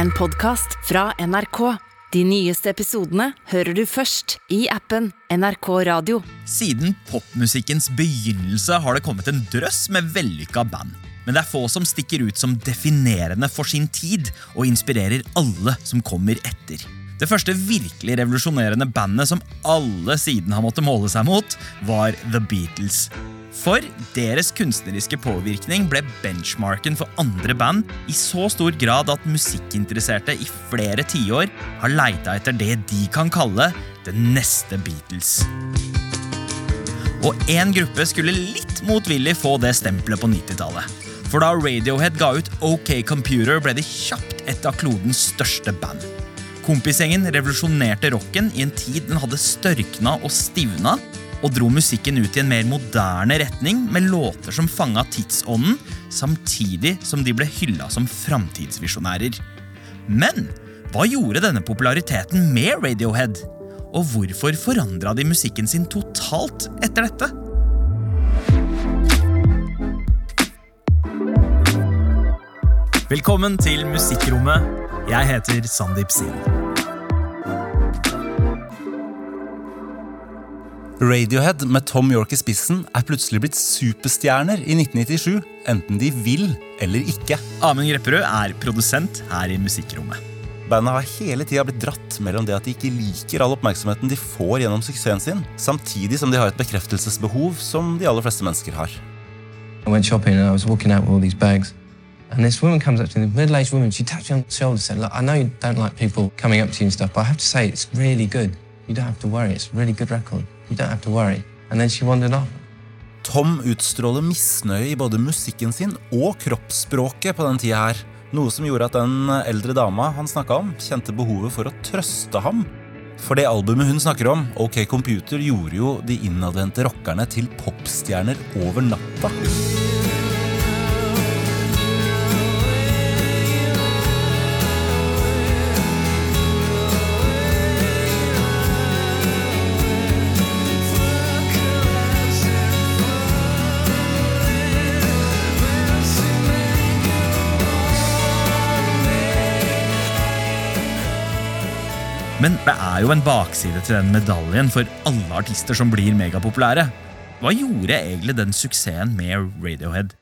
en podkast fra NRK. De nyeste episodene hører du først i appen NRK Radio. Siden popmusikkens begynnelse har det kommet en drøss med vellykka band. Men det er få som stikker ut som definerende for sin tid og inspirerer alle som kommer etter. Det første virkelig revolusjonerende bandet som alle siden har måttet måle seg mot, var The Beatles. For deres kunstneriske påvirkning ble benchmarken for andre band i så stor grad at musikkinteresserte i flere tiår har leita etter det de kan kalle det neste Beatles. Og én gruppe skulle litt motvillig få det stempelet på 90-tallet. For da Radiohead ga ut OK Computer, ble de kjapt et av klodens største band. Kompisgjengen revolusjonerte rocken i en tid den hadde størkna og stivna, og dro musikken ut i en mer moderne retning med låter som fanga tidsånden, samtidig som de ble hylla som framtidsvisjonærer. Men hva gjorde denne populariteten med Radiohead? Og hvorfor forandra de musikken sin totalt etter dette? Velkommen til Musikkrommet. Jeg heter Sandeep Singh. Radiohead med Tom York i spissen er plutselig blitt superstjerner i 1997, enten de vil eller ikke. Amund Grepperød er produsent her i Musikkrommet. Bandet har hele tida blitt dratt mellom det at de ikke liker all oppmerksomheten de får gjennom suksessen sin, samtidig som de har et bekreftelsesbehov som de aller fleste mennesker har. I went shopping and I was walking out with all these bags. And this woman comes up to me, the middle-aged woman, she taps me on the shoulder and said, look, I know you don't like people coming up to you and stuff, but I have to say it's really good. You don't have to worry. It's a really good record. You don't have to worry. And then she wandered off. Tom utstråler misnøye i både musikken sin og kroppsspråket på den tida her. Noe som gjorde at den eldre dama han snakka om, kjente behovet for å trøste ham. For det albumet hun snakker om, OK Computer, gjorde jo de innadvendte rockerne til popstjerner over natta. Men det er jo en bakside til den medaljen for alle artister som blir megapopulære. Hva gjorde egentlig den suksessen med Radiohead?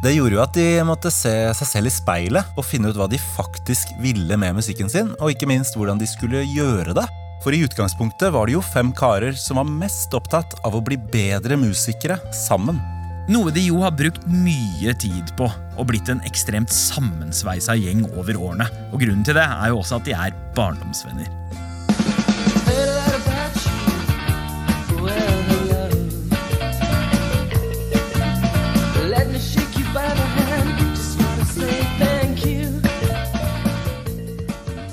Det gjorde jo at de måtte se seg selv i speilet og finne ut hva de faktisk ville med musikken sin, og ikke minst hvordan de skulle gjøre det. For i utgangspunktet var det jo fem karer som var mest opptatt av å bli bedre musikere sammen. Noe de jo har brukt mye tid på, og blitt en ekstremt sammensveisa gjeng over årene. Og grunnen til det er jo også at de er barndomsvenner.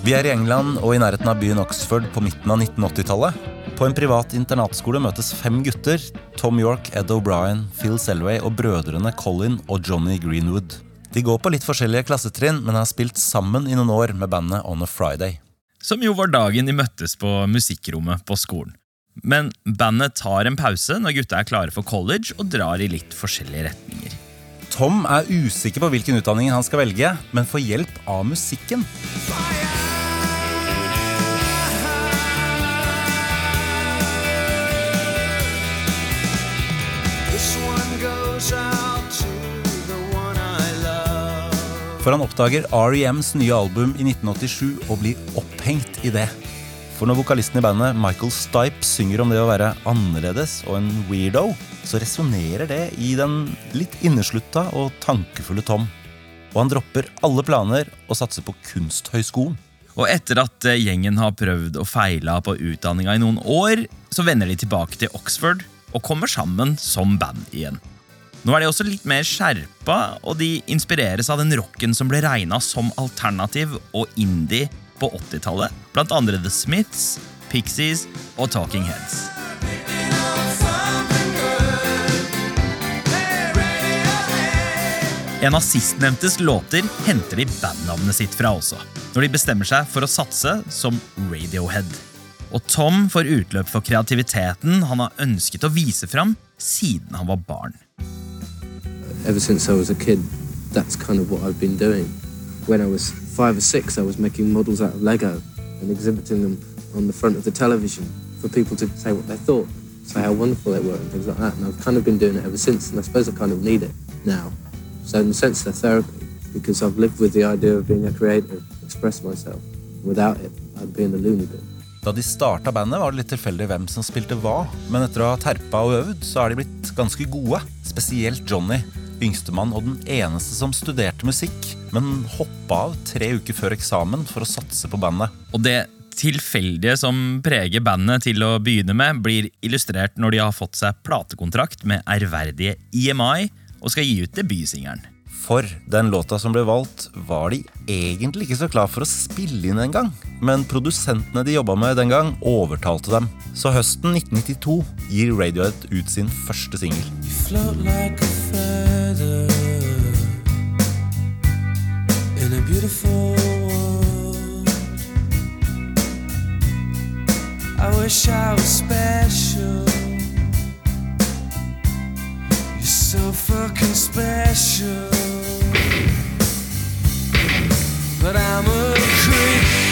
Vi er i England og i nærheten av byen Oxford på midten av 1980-tallet. På en privat internatskole møtes fem gutter. Tom York, Ed O'Brien, Phil Selway og brødrene Colin og Johnny Greenwood. De går på litt forskjellige klassetrinn, men har spilt sammen i noen år med bandet On a Friday. Som jo var dagen de møttes på musikkrommet på skolen. Men bandet tar en pause når gutta er klare for college og drar i litt forskjellige retninger. Tom er usikker på hvilken utdanning han skal velge, men får hjelp av musikken. For han oppdager REMs nye album i 1987 og blir opphengt i det. For når vokalisten i bandet, Michael Stipe, synger om det å være annerledes og en weirdo, så resonnerer det i den litt inneslutta og tankefulle Tom. Og han dropper alle planer og satser på Kunsthøgskolen. Og etter at eh, gjengen har prøvd og feila på utdanninga i noen år, så vender de tilbake til Oxford og kommer sammen som band igjen. Nå er de også litt mer skjerpa, og de inspireres av den rocken som ble regna som alternativ og indie på 80-tallet, blant andre The Smiths, Pixies og Talking Heads. En av sistnevntes låter henter de bandnavnet sitt fra også, når de bestemmer seg for å satse som Radiohead. Og Tom får utløp for kreativiteten han har ønsket å vise fram siden han var barn. Ever since I was a kid, that's kind of what I've been doing. when I was five or six, I was making models out of Lego and exhibiting them on the front of the television for people to say what they thought, say how wonderful they were, and things like that. And I've kind of been doing it ever since, and I suppose I kind of need it now. So, in a sense, they're therapy because I've lived with the idea of being a creator, express myself. Without it, I'd be in the loony bin. Da de starta bandet, var det litt tilfeldig hvem som spilte hva, men etter å ha terpa og øvd, så er de blitt ganske gode. Spesielt Johnny, yngstemann og den eneste som studerte musikk, men hoppa av tre uker før eksamen for å satse på bandet. Og det tilfeldige som preger bandet til å begynne med, blir illustrert når de har fått seg platekontrakt med ærverdige EMI og skal gi ut debutsingelen. For den låta som ble valgt, var de egentlig ikke så klar for å spille inn engang. Men produsentene de jobba med den gang, overtalte dem. Så høsten 1992 gir Radiohead ut sin første singel. I wish I was special. You're so fucking special. But I'm a creep.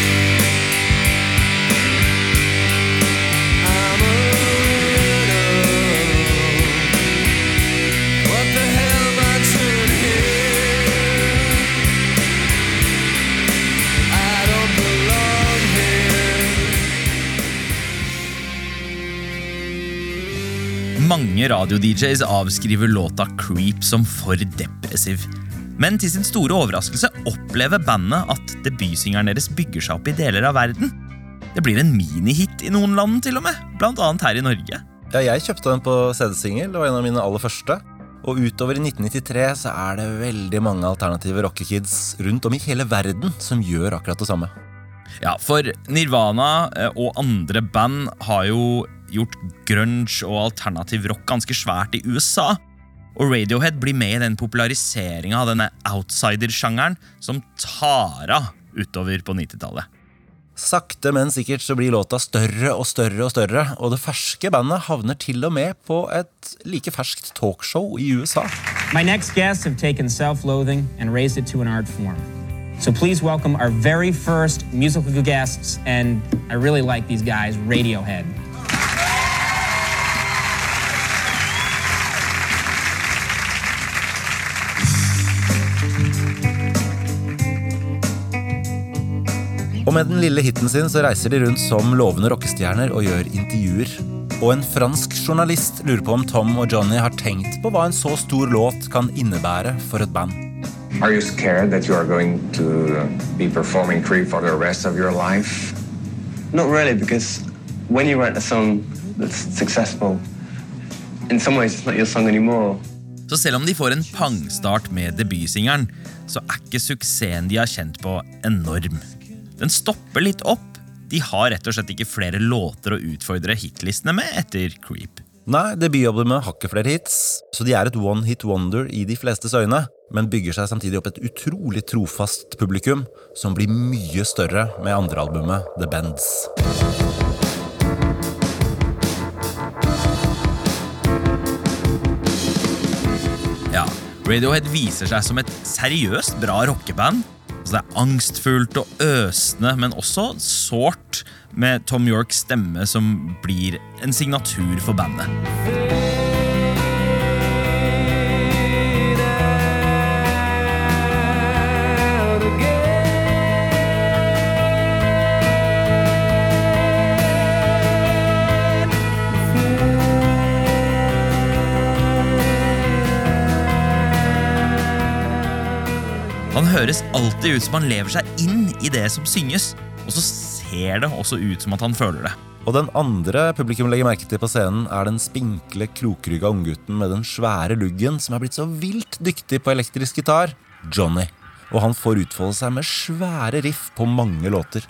Mange radio-DJs avskriver låta Creep som for depressiv. Men til sin store overraskelse opplever bandet at debutsingeren deres bygger seg opp i deler av verden. Det blir en minihit i noen land, til og med, blant annet her i Norge. Ja, jeg kjøpte den på CD-singel, det var en av mine aller første. Og utover i 1993 så er det veldig mange alternative rockekids rundt om i hele verden som gjør akkurat det samme. Ja, for Nirvana eh, og andre band har jo gjort grunge og alternativ rock ganske svært i USA. Og Radiohead blir med i den populariseringa av denne outsider-sjangeren som tar av utover på 90-tallet. Sakte, men sikkert så blir låta større og større og større, og det ferske bandet havner til og med på et like ferskt talkshow i USA. My next guests have taken self loathing and raised it to an art form. So please welcome our very first musical guests, and I really like these guys Radiohead. Og med den lille hiten sin så reiser de rundt som lovende rockestjerner og gjør intervjuer. Og en fransk journalist lurer på om Tom og Johnny har tenkt på hva en så stor låt kan innebære for et band. Are you scared that you are going to be performing Creep for the rest of your life? Not really, because when you write a song that's successful, in some ways it's not your song anymore. Så selv om de får en pangstart med debutsingeren, så er ikke suksessen de har kjent på, enorm. Den stopper litt opp. De har rett og slett ikke flere låter å utfordre hitlistene med etter Creep. Nei, debutalbumet har ikke flere hits, så de er et one hit wonder i de flestes øyne, men bygger seg samtidig opp et utrolig trofast publikum, som blir mye større med andrealbumet The Bends. Ja, Radiohead viser seg som et seriøst bra rockeband. Altså det er angstfullt og øsende, men også sårt, med Tom Yorks stemme som blir en signatur for bandet. Han høres alltid ut som han lever seg inn i det som synges, og så ser det også ut som at han føler det. Og den andre publikum legger merke til på scenen, er den spinkle, krokrygga unggutten med den svære luggen som er blitt så vilt dyktig på elektrisk gitar, Johnny. Og han får utfolde seg med svære riff på mange låter.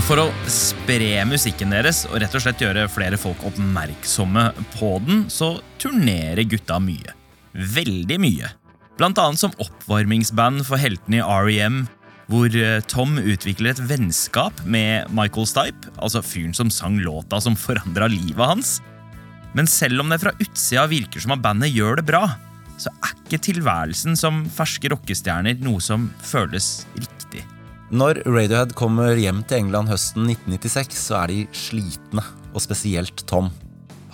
Og for å spre musikken deres og rett og slett gjøre flere folk oppmerksomme på den, så turnerer gutta mye. Veldig mye. Blant annet som oppvarmingsband for heltene i REM, hvor eh, Tom utvikler et vennskap med Michael Stipe, altså fyren som sang låta som forandra livet hans. Men selv om det fra utsida virker som at bandet gjør det bra, så er ikke tilværelsen som ferske rockestjerner noe som føles riktig. Når Radiohead kommer hjem til England høsten 1996, så er de slitne, og spesielt Tom.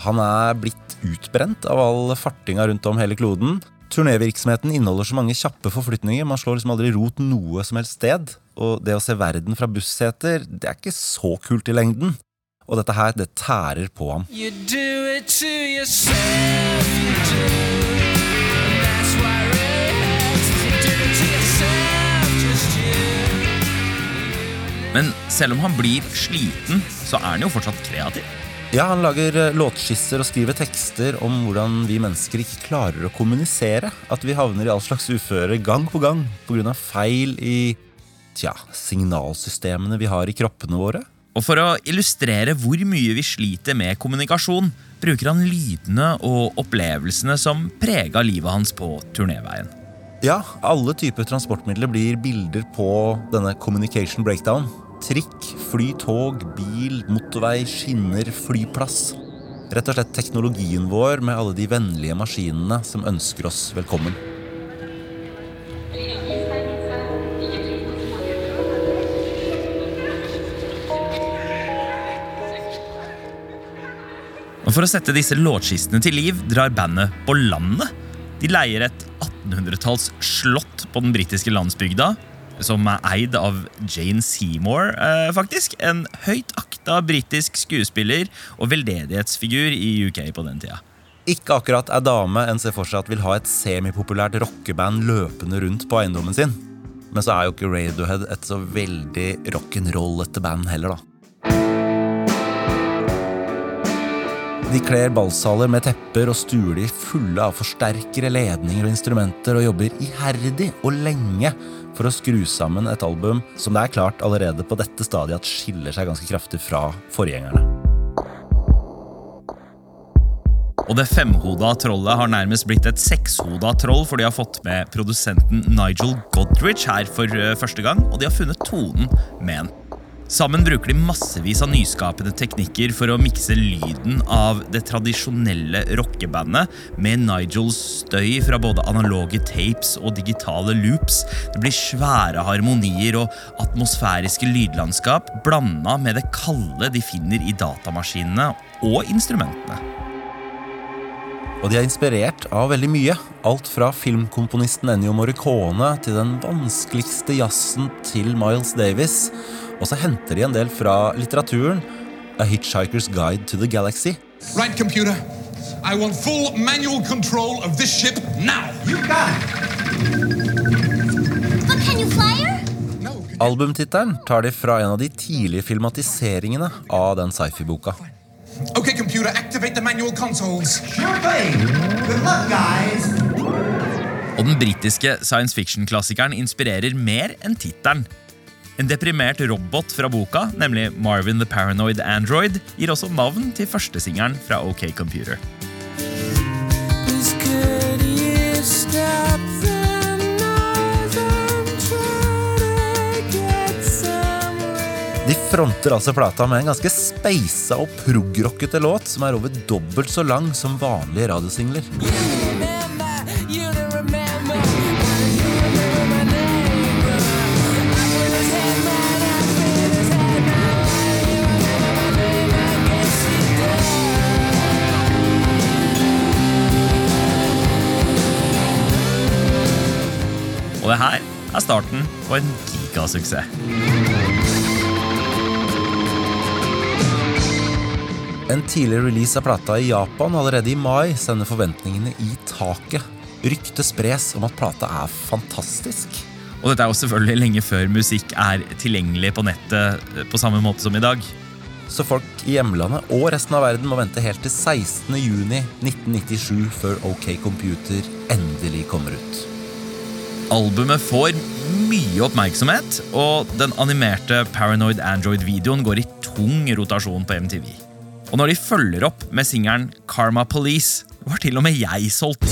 Han er blitt utbrent av all fartinga rundt om hele kloden. Turnévirksomheten inneholder så mange kjappe forflytninger. Man slår liksom aldri rot noe som helst sted. Og det å se verden fra busseter, det er ikke så kult i lengden. Og dette her, det tærer på ham. You do it to yourself, you do. And Men selv om han blir sliten, så er han jo fortsatt kreativ. Ja, han lager eh, låtskisser og skriver tekster om hvordan vi mennesker ikke klarer å kommunisere. At vi havner i all slags uføre gang på gang pga. feil i tja, signalsystemene vi har i kroppene våre. Og for å illustrere hvor mye vi sliter med kommunikasjon, bruker han lydene og opplevelsene som prega livet hans på turnéveien. Ja, alle typer transportmidler blir bilder på denne communication breakdown. Trikk, fly, tog, bil, motorvei, skinner, flyplass. Rett og slett teknologien vår med alle de vennlige maskinene som ønsker oss velkommen. Og For å sette disse låtskistene til liv drar bandet på landet. De leier et 1800-talls slott på den britiske landsbygda, som er eid av Jane Seymour, eh, faktisk. En høyt akta britisk skuespiller og veldedighetsfigur i UK på den tida. Ikke akkurat ei dame en ser for seg at vil ha et semipopulært rockeband løpende rundt på eiendommen sin. Men så er jo ikke Radiohead et så veldig rock'n'rollete band heller, da. De kler ballsaler med tepper og stuer de fulle av forsterkere, ledninger og instrumenter og jobber iherdig og lenge for å skru sammen et album som det er klart allerede på dette stadiet at skiller seg ganske kraftig fra forgjengerne. Og det femhoda trollet har nærmest blitt et sekshoda troll, for de har fått med produsenten Nigel Godrich her for eh, første gang, og de har funnet tonen med en. Sammen bruker de massevis av nyskapende teknikker for å mikse lyden av det tradisjonelle rockebandet med Nigels støy fra både analoge tapes og digitale loops. Det blir svære harmonier og atmosfæriske lydlandskap blanda med det kalde de finner i datamaskinene og instrumentene. Og de er inspirert av veldig mye. Alt fra filmkomponisten Ennio Morricone til den vanskeligste jazzen til Miles Davis. Og så henter de en del fra litteraturen. A Hitchhiker's Guide to the Galaxy. Right, computer. I want full manual control of this ship now. You got it. But can you fly her? Albumtittelen tar de fra en av de tidlige filmatiseringene av den sci-fi-boka. Okay, computer, activate the manual consoles. Sure thing. Good luck, guys. Og den britiske science fiction-klassikeren inspirerer mer enn tittelen. En deprimert robot fra boka, nemlig Marvin the Paranoid Android, gir også navn til førstesingeren fra OK Computer. This could you stop fronter altså plata med en ganske speisa og prog-rockete låt som er over dobbelt så lang som vanlige radiosingler. Og det her er starten på en gigasuksess. En tidlig release av plata i Japan allerede i mai sender forventningene i taket. Ryktet spres om at plata er fantastisk. Og dette er jo selvfølgelig lenge før musikk er tilgjengelig på nettet eh, på samme måte som i dag. Så folk i hjemlandet og resten av verden må vente helt til 16. juni 1997 før OK Computer endelig kommer ut. Albumet får mye oppmerksomhet, og den animerte Paranoid Android-videoen går i tung rotasjon på MTV. Og når de følger opp med singelen Karma Police, var til og med jeg solgt.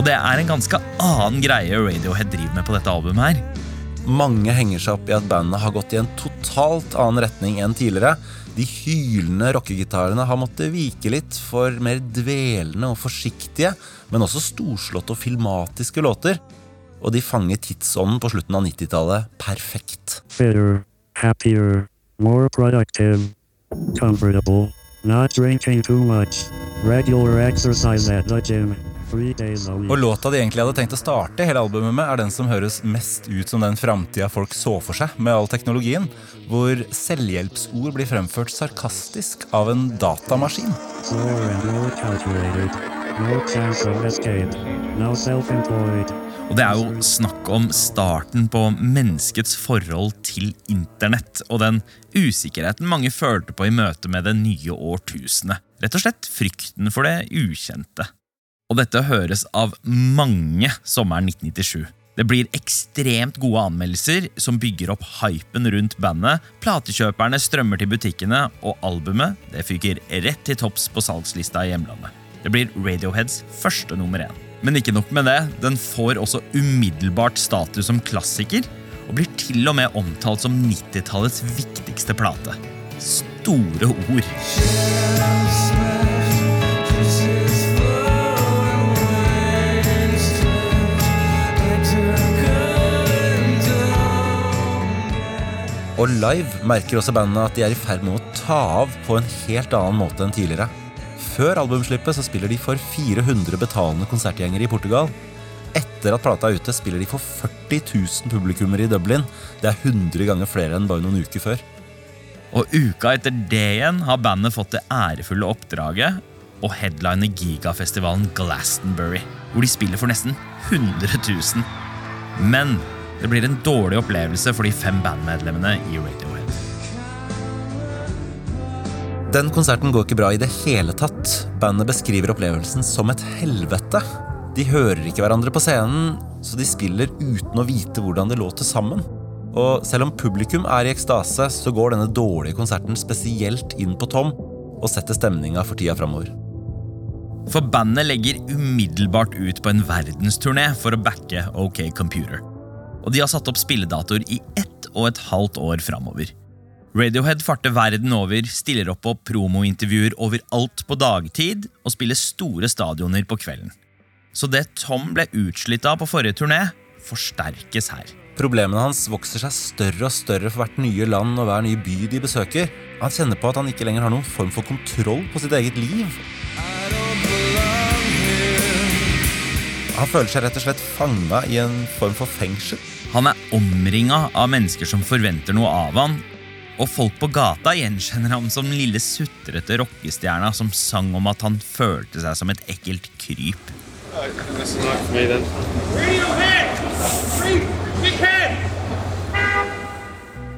Og det er en ganske annen greie Radiohead driver med på dette albumet. her. Mange henger seg opp i at bandet har gått i en totalt annen retning enn tidligere. De hylende rockegitarene har måttet vike litt for mer dvelende og forsiktige, men også storslåtte og filmatiske låter. Og de fanger tidsånden på slutten av 90-tallet perfekt. Fitter, happier, more productive, comfortable, not drinking too much, regular exercise at the gym, Og låta de egentlig hadde tenkt å starte hele albumet med, er den som høres mest ut som den framtida folk så for seg med all teknologien, hvor selvhjelpsord blir fremført sarkastisk av en datamaskin. Og det er jo snakk om starten på menneskets forhold til internett og den usikkerheten mange følte på i møte med det nye årtusenet. Rett og slett frykten for det ukjente. Og dette høres av mange sommeren 1997. Det blir ekstremt gode anmeldelser som bygger opp hypen rundt bandet. Platekjøperne strømmer til butikkene, og albumet det fyker rett til topps på salgslista i hjemlandet. Det blir Radioheads første nummer én. Men ikke nok med det, den får også umiddelbart status som klassiker, og blir til og med omtalt som 90-tallets viktigste plate. Store ord. Og live merker også bandet at de er i ferd med å ta av på en helt annen måte enn tidligere. Før albumslippet så spiller de for 400 betalende konsertgjengere i Portugal. Etter at plata er ute, spiller de for 40 000 publikummere i Dublin. Det er 100 ganger flere enn bare noen uker før. Og uka etter det igjen har bandet fått det ærefulle oppdraget å headline gigafestivalen Glastonbury, hvor de spiller for nesten 100 000. Men det blir en dårlig opplevelse for de fem bandmedlemmene i Radiohead. Den konserten går ikke bra i det hele tatt. Bandet beskriver opplevelsen som et helvete. De hører ikke hverandre på scenen, så de spiller uten å vite hvordan det låter sammen. Og selv om publikum er i ekstase, så går denne dårlige konserten spesielt inn på Tom og setter stemninga for tida framover. For bandet legger umiddelbart ut på en verdensturné for å backe OK Computer. Og de har satt opp spilledatoer i ett og et halvt år framover. Radiohead farter verden over, stiller opp på promointervjuer overalt på dagtid og spiller store stadioner på kvelden. Så det Tom ble utslitt av på forrige turné, forsterkes her. Problemene hans vokser seg større og større for hvert nye land og hver nye by de besøker. Han kjenner på at han ikke lenger har noen form for kontroll på sitt eget liv. Han føler seg rett og slett fanga i en form for fengsel. Han er omringa av mennesker som forventer noe av han, og folk på gata gjenkjenner ham som den lille sutrete rockestjerna som sang om at han følte seg som et ekkelt kryp.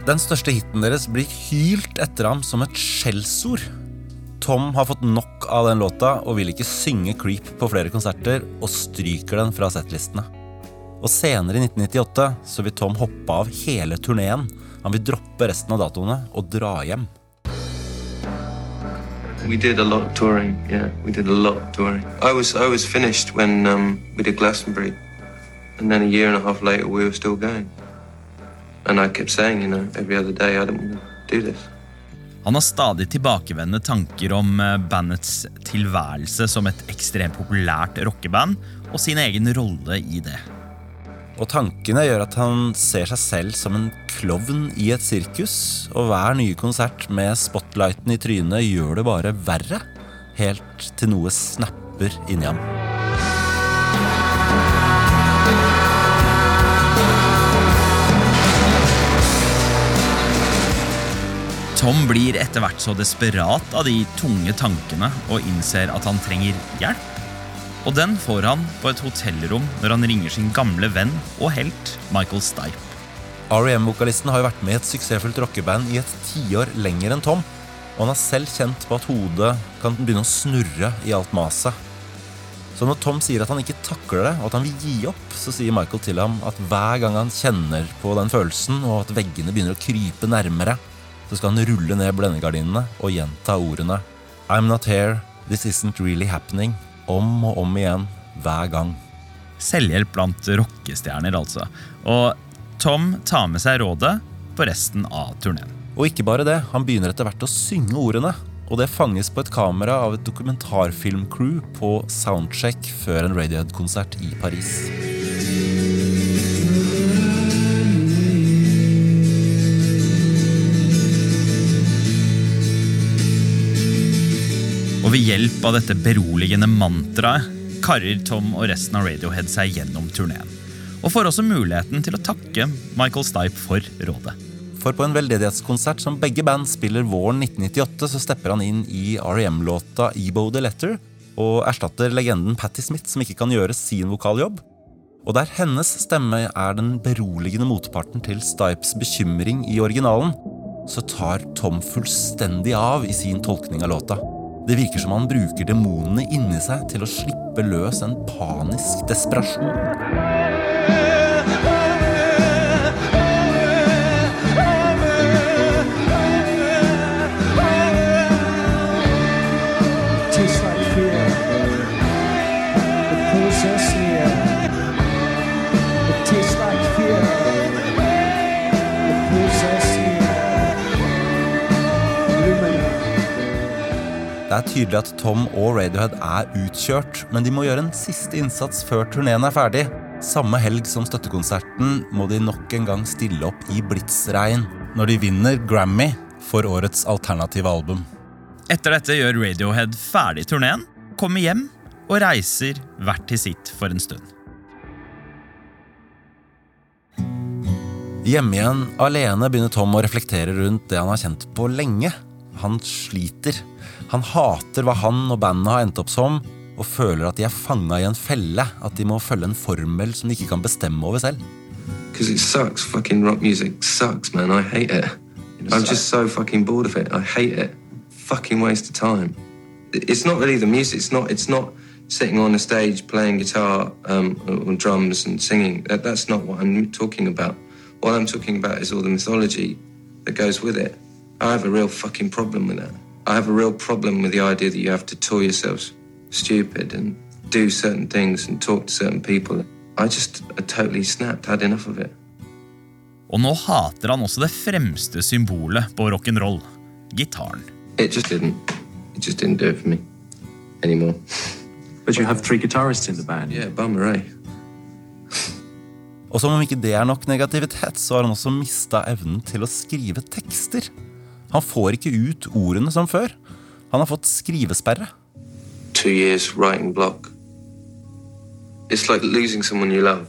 Den største hiten deres blir hylt etter ham som et skjellsord. Tom har fått nok av den låta og vil ikke synge Creep på flere konserter, og stryker den fra settlistene. Og senere i 1998 så vil Tom hoppe av hele turneen. Han vil droppe resten av datoene og dra hjem. We did a lot of touring. Yeah, we did a lot of touring. I was I was finished when um, we did Glastonbury, and then a year and a half later we were still going. And I kept saying, you know, every other day, I don't want to do this. Han har stadig tilbakevendende tanker om eh, bandets tilværelse som et ekstremt populært rockeband, og sin egen rolle i det. Og tankene gjør at han ser seg selv som en klovn i et sirkus, og hver nye konsert med spotlighten i trynet gjør det bare verre, helt til noe snapper inni ham. Tom blir etter hvert så desperat av de tunge tankene og innser at han trenger hjelp. Og den får han på et hotellrom når han ringer sin gamle venn og helt Michael Stipe. R.E.M.-vokalisten har jo vært med i et suksessfullt rockeband i et tiår lenger enn Tom, og han har selv kjent på at hodet kan begynne å snurre i alt maset. Så når Tom sier at han ikke takler det, og at han vil gi opp, så sier Michael til ham at hver gang han kjenner på den følelsen, og at veggene begynner å krype nærmere, så skal han rulle ned blendegardinene og gjenta ordene I'm not here, this isn't really happening, om og om igjen, hver gang. Selvhjelp blant rockestjerner, altså. Og Tom tar med seg rådet på resten av turneen. Og ikke bare det, han begynner etter hvert å synge ordene. Og det fanges på et kamera av et dokumentarfilmcrew på soundcheck før en Radiohead-konsert i Paris. Og ved hjelp av dette beroligende mantraet karrer Tom og resten av Radiohead seg gjennom turneen. Og får også muligheten til å takke Michael Stipe for rådet. For på en veldedighetskonsert som begge band spiller våren 1998, så stepper han inn i R.E.M.-låta Ebo the Letter og erstatter legenden Patti Smith, som ikke kan gjøre sin vokaljobb. Og der hennes stemme er den beroligende motparten til Stipes bekymring i originalen, så tar Tom fullstendig av i sin tolkning av låta. Det virker som han bruker demonene inni seg til å slippe løs en panisk desperasjon. Det er tydelig at Tom og Radiohead er utkjørt, men de må gjøre en siste innsats før turneen er ferdig. Samme helg som støttekonserten må de nok en gang stille opp i blitsregn når de vinner Grammy for årets alternative album. Etter dette gjør Radiohead ferdig turneen, kommer hjem og reiser hvert til sitt for en stund. Hjemme igjen alene begynner Tom å reflektere rundt det han har kjent på lenge. Han sliter. Han hater hva han og bandet har endt opp som, og føler at de er fanga i en felle, at de må følge en formel som de ikke kan bestemme over selv. Because it sucks. Fucking rock music sucks, man. I hate it. I'm just so fucking bored of it. I hate it. Fucking waste of time. It's not really the music. It's not. It's not sitting on a stage playing guitar um, or, drums and singing. That, that's not what I'm talking about. What I'm talking about is all the mythology that goes with it. I have a real fucking problem with that. I have a real problem with the idea that you have to tour yourselves stupid and do certain things and talk to certain people. I just I totally snapped. Had enough of it. Og nå hater han også det fremste symbolet på rock'n'roll gitaren. It just didn't. It just didn't do it for me anymore. But you have three guitarists in the band. Yeah, bummer, eh? Og som om ikke det er nok negativitet, så har han også mista evnen til å skrive tekster. Han får ikke ut ordene som før. Han har fått skrivesperre. Two years writing block. It's like losing someone you love.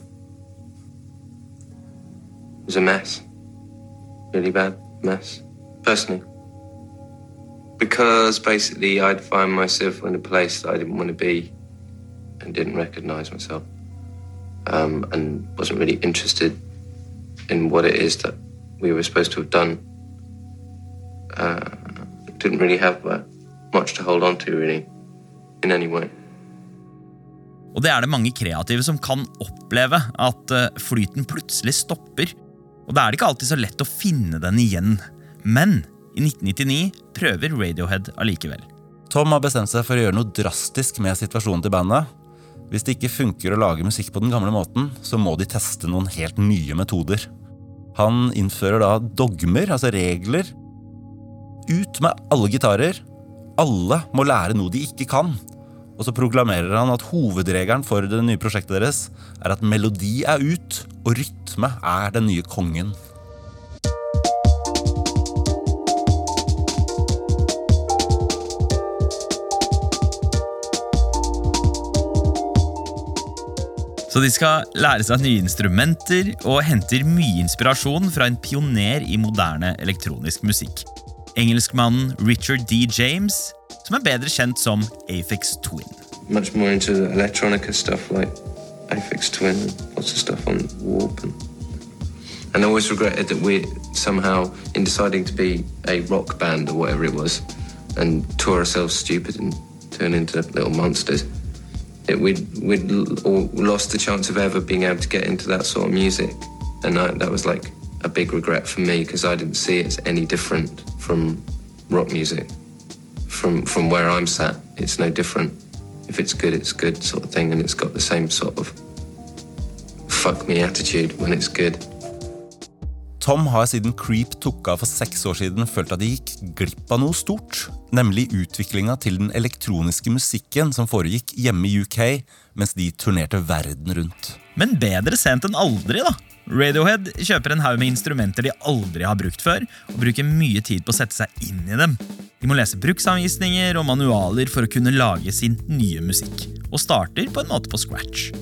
It was a mess. Really bad mess. Personally. Because basically I'd find myself in a place that I didn't want to be and didn't recognize myself. Um, and wasn't really interested in what it is that we were supposed to have done. Uh, didn't really have uh, much to hold on to, really, in any way. Og det er det mange kreative som kan oppleve, at eh, flyten plutselig stopper. Og da er det ikke alltid så lett å finne den igjen. Men i 1999 prøver Radiohead allikevel. Tom har bestemt seg for å gjøre noe drastisk med situasjonen til bandet. Hvis det ikke funker å lage musikk på den gamle måten, så må de teste noen helt nye metoder. Han innfører da dogmer, altså regler. Ut med alle gitarer. Alle må lære noe de ikke kan. Og så proklamerer han at hovedregelen for det nye prosjektet deres er at melodi er ut, og rytme er den nye kongen. Så de skal lære seg nye instrumenter og henter mye inspirasjon fra en pioner i moderne elektronisk musikk. Engelskmannen Richard D. James, som er bedre kjent som Aphex Twin. Much more into the electronica stuff like Aphex Twin and lots of stuff on Warp. And, I always regretted that we somehow, in deciding to be a rock band or whatever it was, and tour ourselves stupid and turn into little monsters, it, we'd, we'd lost the chance of ever being able to get into that sort of music. And I, that was like a big regret for me because I didn't see it as any different from rock music. From, from where I'm sat, it's no different. If it's good, it's good sort of thing, and it's got the same sort of fuck me attitude when it's good. Tom har siden Creep tok av for seks år siden følt at de gikk glipp av noe stort. Nemlig utviklinga til den elektroniske musikken som foregikk hjemme i UK mens de turnerte verden rundt. Men bedre sent enn aldri, da. Radiohead kjøper en haug med instrumenter de aldri har brukt før, og bruker mye tid på å sette seg inn i dem. De må lese bruksanvisninger og manualer for å kunne lage sin nye musikk, og starter på en måte på scratch.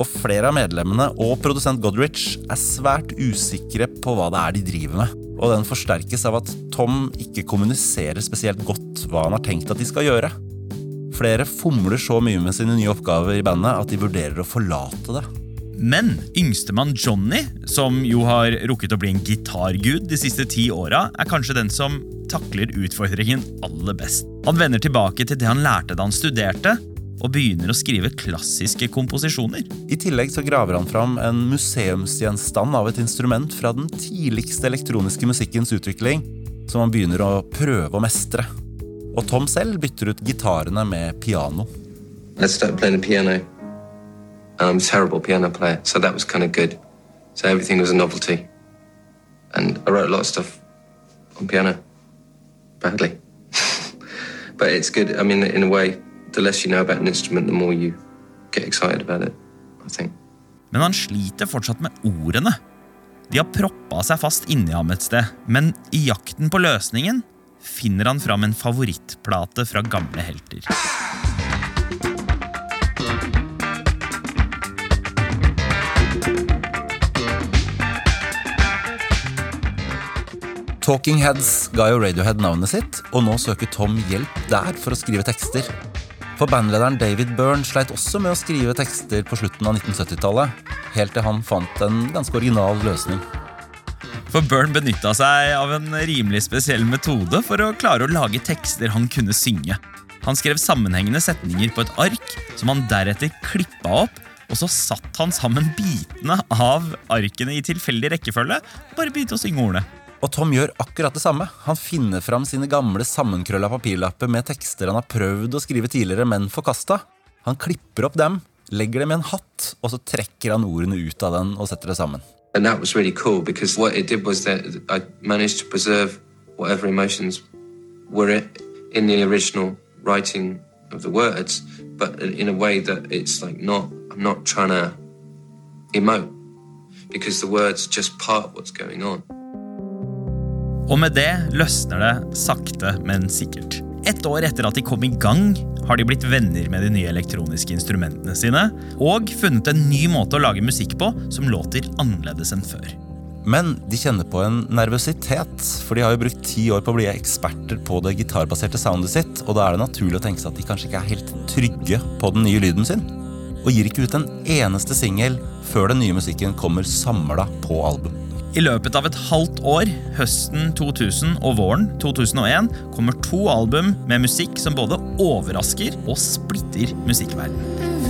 Og flere av medlemmene og produsent Godrich er svært usikre på hva det er de driver med. Og den forsterkes av at Tom ikke kommuniserer spesielt godt hva han har tenkt at de skal gjøre. Flere fomler så mye med sine nye oppgaver i bandet at de vurderer å forlate det. Men yngstemann Johnny, som jo har rukket å bli en gitargud de siste ti åra, er kanskje den som takler utfordringen aller best. Han vender tilbake til det han lærte da han studerte, og begynner å skrive klassiske komposisjoner. I tillegg så graver han fram en museumsgjenstand av et instrument fra den tidligste elektroniske musikkens utvikling, som han begynner å prøve å mestre. Og Tom selv bytter ut gitarene med piano. I started playing the piano. I'm a terrible piano player, so that was kind of good. So everything was a novelty. And I wrote a lot of stuff on piano. Badly. but it's good. I mean, in a way, the less you know about an instrument, the more you get excited about it, I think. Men han sliter fortsatt med ordene. De har proppa seg fast inni ham et sted, men i jakten på løsningen finner han fram en favorittplate fra gamle helter. Talking Heads ga jo Radiohead navnet sitt, og nå søker Tom hjelp der for å skrive tekster. For bandlederen David Byrne sleit også med å skrive tekster på slutten av 1970-tallet, helt til han fant en ganske original løsning. For Byrne benytta seg av en rimelig spesiell metode for å klare å lage tekster han kunne synge. Han skrev sammenhengende setninger på et ark, som han deretter klippa opp, og så satt han sammen bitene av arkene i tilfeldig rekkefølge og bare begynte å synge ordene. Og Tom gjør akkurat det samme. Han finner fram sine gamle sammenkrølla papirlapper med tekster han har prøvd å skrive tidligere, men forkasta. Han klipper opp dem, legger dem i en hatt, og så trekker han ordene ut av den og setter det sammen. And that was really cool because what it did was that I managed to preserve whatever emotions were in the original writing of the words, but in a way that it's like not, I'm not trying to emote because the words just part what's going on. Og med det løsner det sakte, men sikkert. Et år etter at de kom i gang, har de blitt venner med de nye elektroniske instrumentene sine, og funnet en ny måte å lage musikk på som låter annerledes enn før. Men de kjenner på en nervøsitet, for de har jo brukt ti år på å bli eksperter på det gitarbaserte soundet sitt, og da er det naturlig å tenke seg at de kanskje ikke er helt trygge på den nye lyden sin. Og gir ikke ut en eneste singel før den nye musikken kommer samla på album. I løpet av et halvt år, høsten 2000 og våren 2001, kommer to album med musikk som både overrasker og splitter musikkverdenen.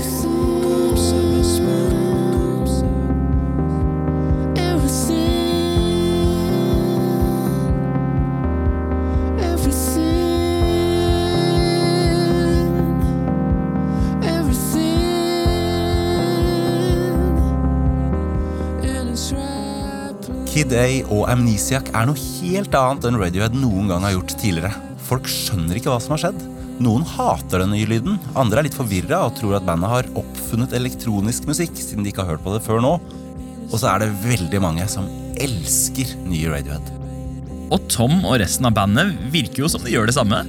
A og Amnesiac er noe helt annet enn Radiohead noen gang har gjort tidligere. Folk skjønner ikke hva som har skjedd. Noen hater den nye lyden, andre er litt forvirra og tror at bandet har oppfunnet elektronisk musikk, siden de ikke har hørt på det før nå. Og så er det veldig mange som elsker nye Radiohead. Og Tom og resten av bandet virker jo som de gjør det samme.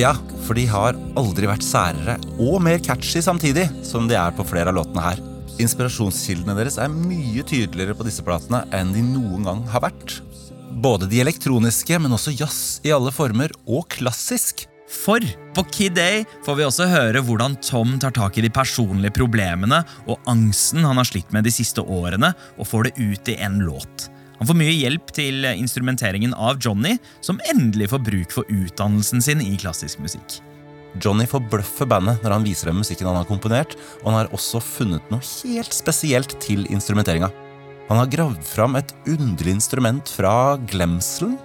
Ja, for de har aldri vært særere og mer catchy samtidig som de er på flere av låtene her. Inspirasjonskildene deres er mye tydeligere på disse platene enn de noen gang har vært. Både de elektroniske, men også jazz i alle former, og klassisk. For på Kid A får vi også høre hvordan Tom tar tak i de personlige problemene og angsten han har slitt med de siste årene, og får det ut i en låt. Han får mye hjelp til instrumenteringen av Johnny, som endelig får bruk for utdannelsen sin i klassisk musikk. Johnny forbløffer bandet når han viser dem musikken han har komponert, og han har også funnet noe helt spesielt til instrumenteringa. Han har gravd fram et underlig instrument fra glemselen.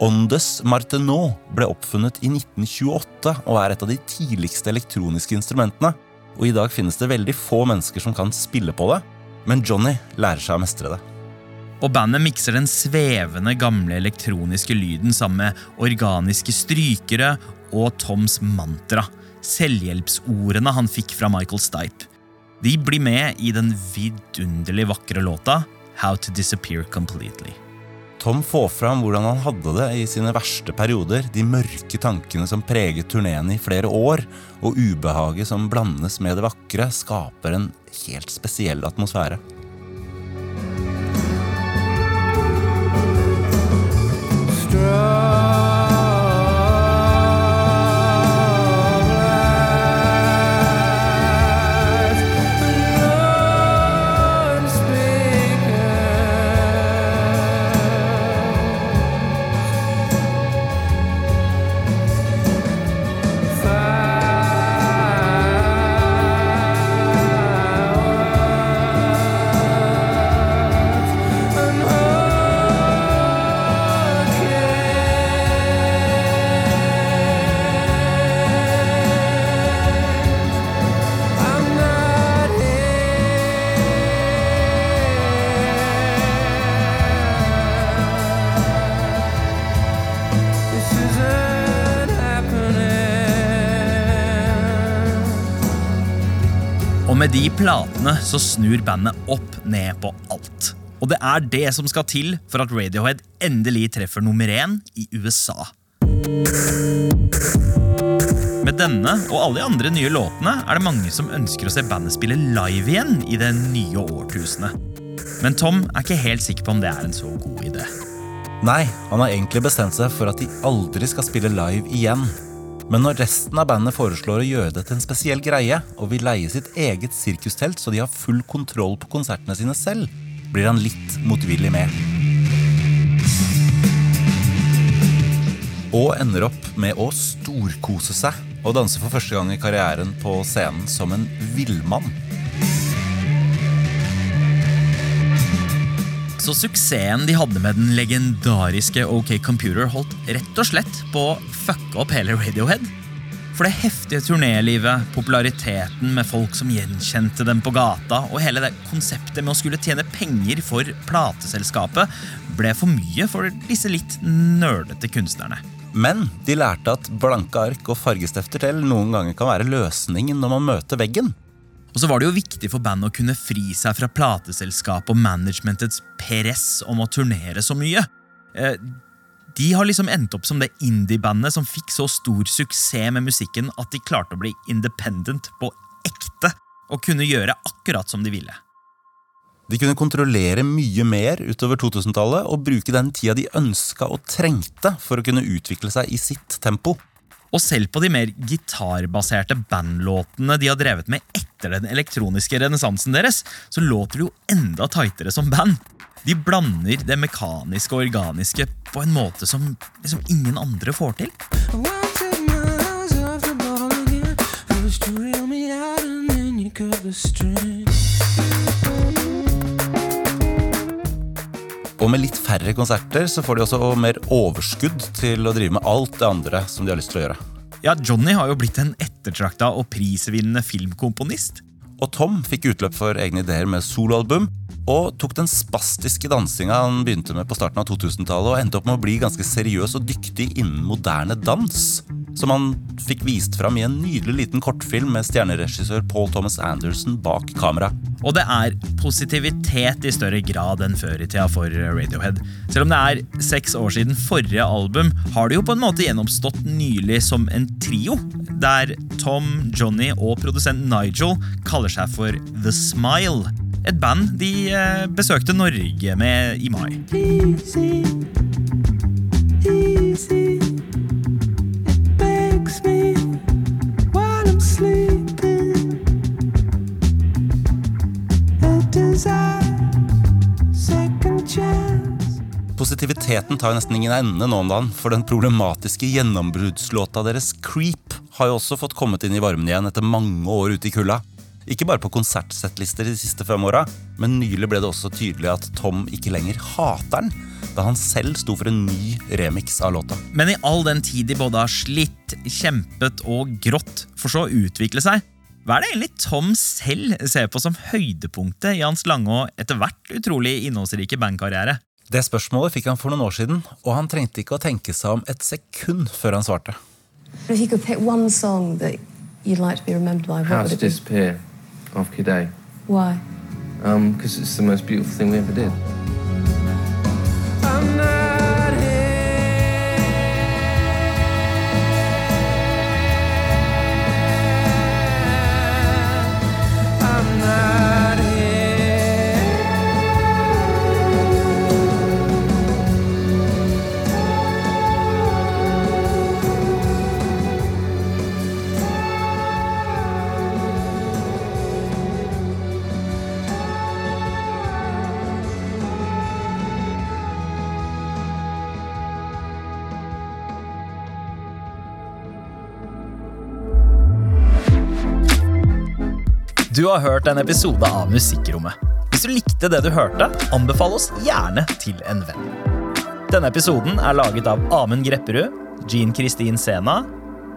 Ondes Martenot ble oppfunnet i 1928 og er et av de tidligste elektroniske instrumentene. Og I dag finnes det veldig få mennesker som kan spille på det. Men Johnny lærer seg å mestre det. Og bandet mikser den svevende, gamle elektroniske lyden sammen med organiske strykere og Toms mantra, selvhjelpsordene han fikk fra Michael Stipe. De blir med i den vidunderlig vakre låta How to Disappear Completely. Tom får fram hvordan han hadde det i sine verste perioder, de mørke tankene som preget turneen i flere år, og ubehaget som blandes med det vakre, skaper en helt spesiell atmosfære. Platene så snur bandet opp ned på alt. Og det er det som skal til for at Radiohead endelig treffer nummer én i USA. Med denne og alle de andre nye låtene er det mange som ønsker å se bandet spille live igjen i det nye årtusenet. Men Tom er ikke helt sikker på om det er en så god idé. Nei, han har egentlig bestemt seg for at de aldri skal spille live igjen. Men når resten av bandet foreslår å gjøre det til en spesiell greie, og vil leie sitt eget sirkustelt så de har full kontroll på konsertene sine selv, blir han litt motvillig med. Og ender opp med å storkose seg og danse for første gang i karrieren på scenen som en villmann. Så suksessen de hadde med den legendariske OK Computer, holdt rett og slett på å fucke opp hele Radiohead. For det heftige turnélivet, populariteten med folk som gjenkjente dem på gata, og hele det konseptet med å skulle tjene penger for plateselskapet, ble for mye for disse litt nerdete kunstnerne. Men de lærte at blanke ark og fargestifter til noen ganger kan være løsningen når man møter veggen. Og så var det jo viktig for bandet å kunne fri seg fra plateselskapet og managementets press om å turnere så mye. Eh, De har liksom endt opp som det indie-bandet som fikk så stor suksess med musikken at de klarte å bli independent på ekte og kunne gjøre akkurat som de ville. De kunne kontrollere mye mer utover 2000-tallet og bruke den tida de ønska og trengte for å kunne utvikle seg i sitt tempo. Og selv på de mer gitarbaserte bandlåtene de har drevet med etter den elektroniske renessansen deres, så låter det jo enda tightere som band. De blander det mekaniske og organiske på en måte som liksom ingen andre får til. Og med litt færre konserter så får de også mer overskudd til å drive med alt det andre som de har lyst til å gjøre. Ja, Johnny har jo blitt en ettertrakta og prisvinnende filmkomponist. Og Tom fikk utløp for egne ideer med soloalbum, og tok den spastiske dansinga han begynte med på starten av 2000-tallet, og endte opp med å bli ganske seriøs og dyktig innen moderne dans. Som han fikk vist fram i en nydelig liten kortfilm med stjerneregissør Paul Thomas Anderson bak kamera. Og det er positivitet i større grad enn før i tida for Radiohead. Selv om det er seks år siden forrige album, har det jo på en måte gjennomstått nylig som en trio, der Tom, Johnny og produsent Nigel kaller seg for The Smile. Et band de eh, besøkte Norge med i mai. Positiviteten tar jo nesten ingen ende nå om dagen, for den problematiske gjennombruddslåta deres Creep har jo også fått kommet inn i varmen igjen etter mange år ute i kulda. Ikke bare på konsertsettlister de siste fem åra, men nylig ble det også tydelig at Tom ikke lenger hater den, da han selv sto for en ny remix av låta. Men i all den tid de både har slitt, kjempet og grått for så å utvikle seg, Hva er det egentlig Tom selv ser på som høydepunktet i hans lange og etter hvert utrolig innholdsrike bandkarriere? Det spørsmålet fikk han for noen år siden, og han trengte ikke å tenke seg om et sekund før han svarte. Like? Disappear of Kid A. Why? Um, because it's the most beautiful thing we ever did. Du har hørt en episode av Musikkrommet. Hvis du likte det du hørte, anbefal oss gjerne til en venn. Denne episoden er laget av Amund Grepperud, Jean Kristin Sena,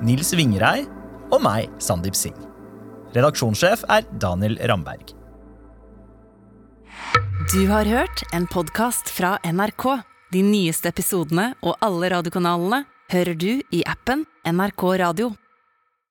Nils Vingrei og meg, Sandeep Singh. Redaksjonssjef er Daniel Ramberg. Du har hørt en podkast fra NRK. De nyeste episodene og alle radiokanalene hører du i appen NRK Radio.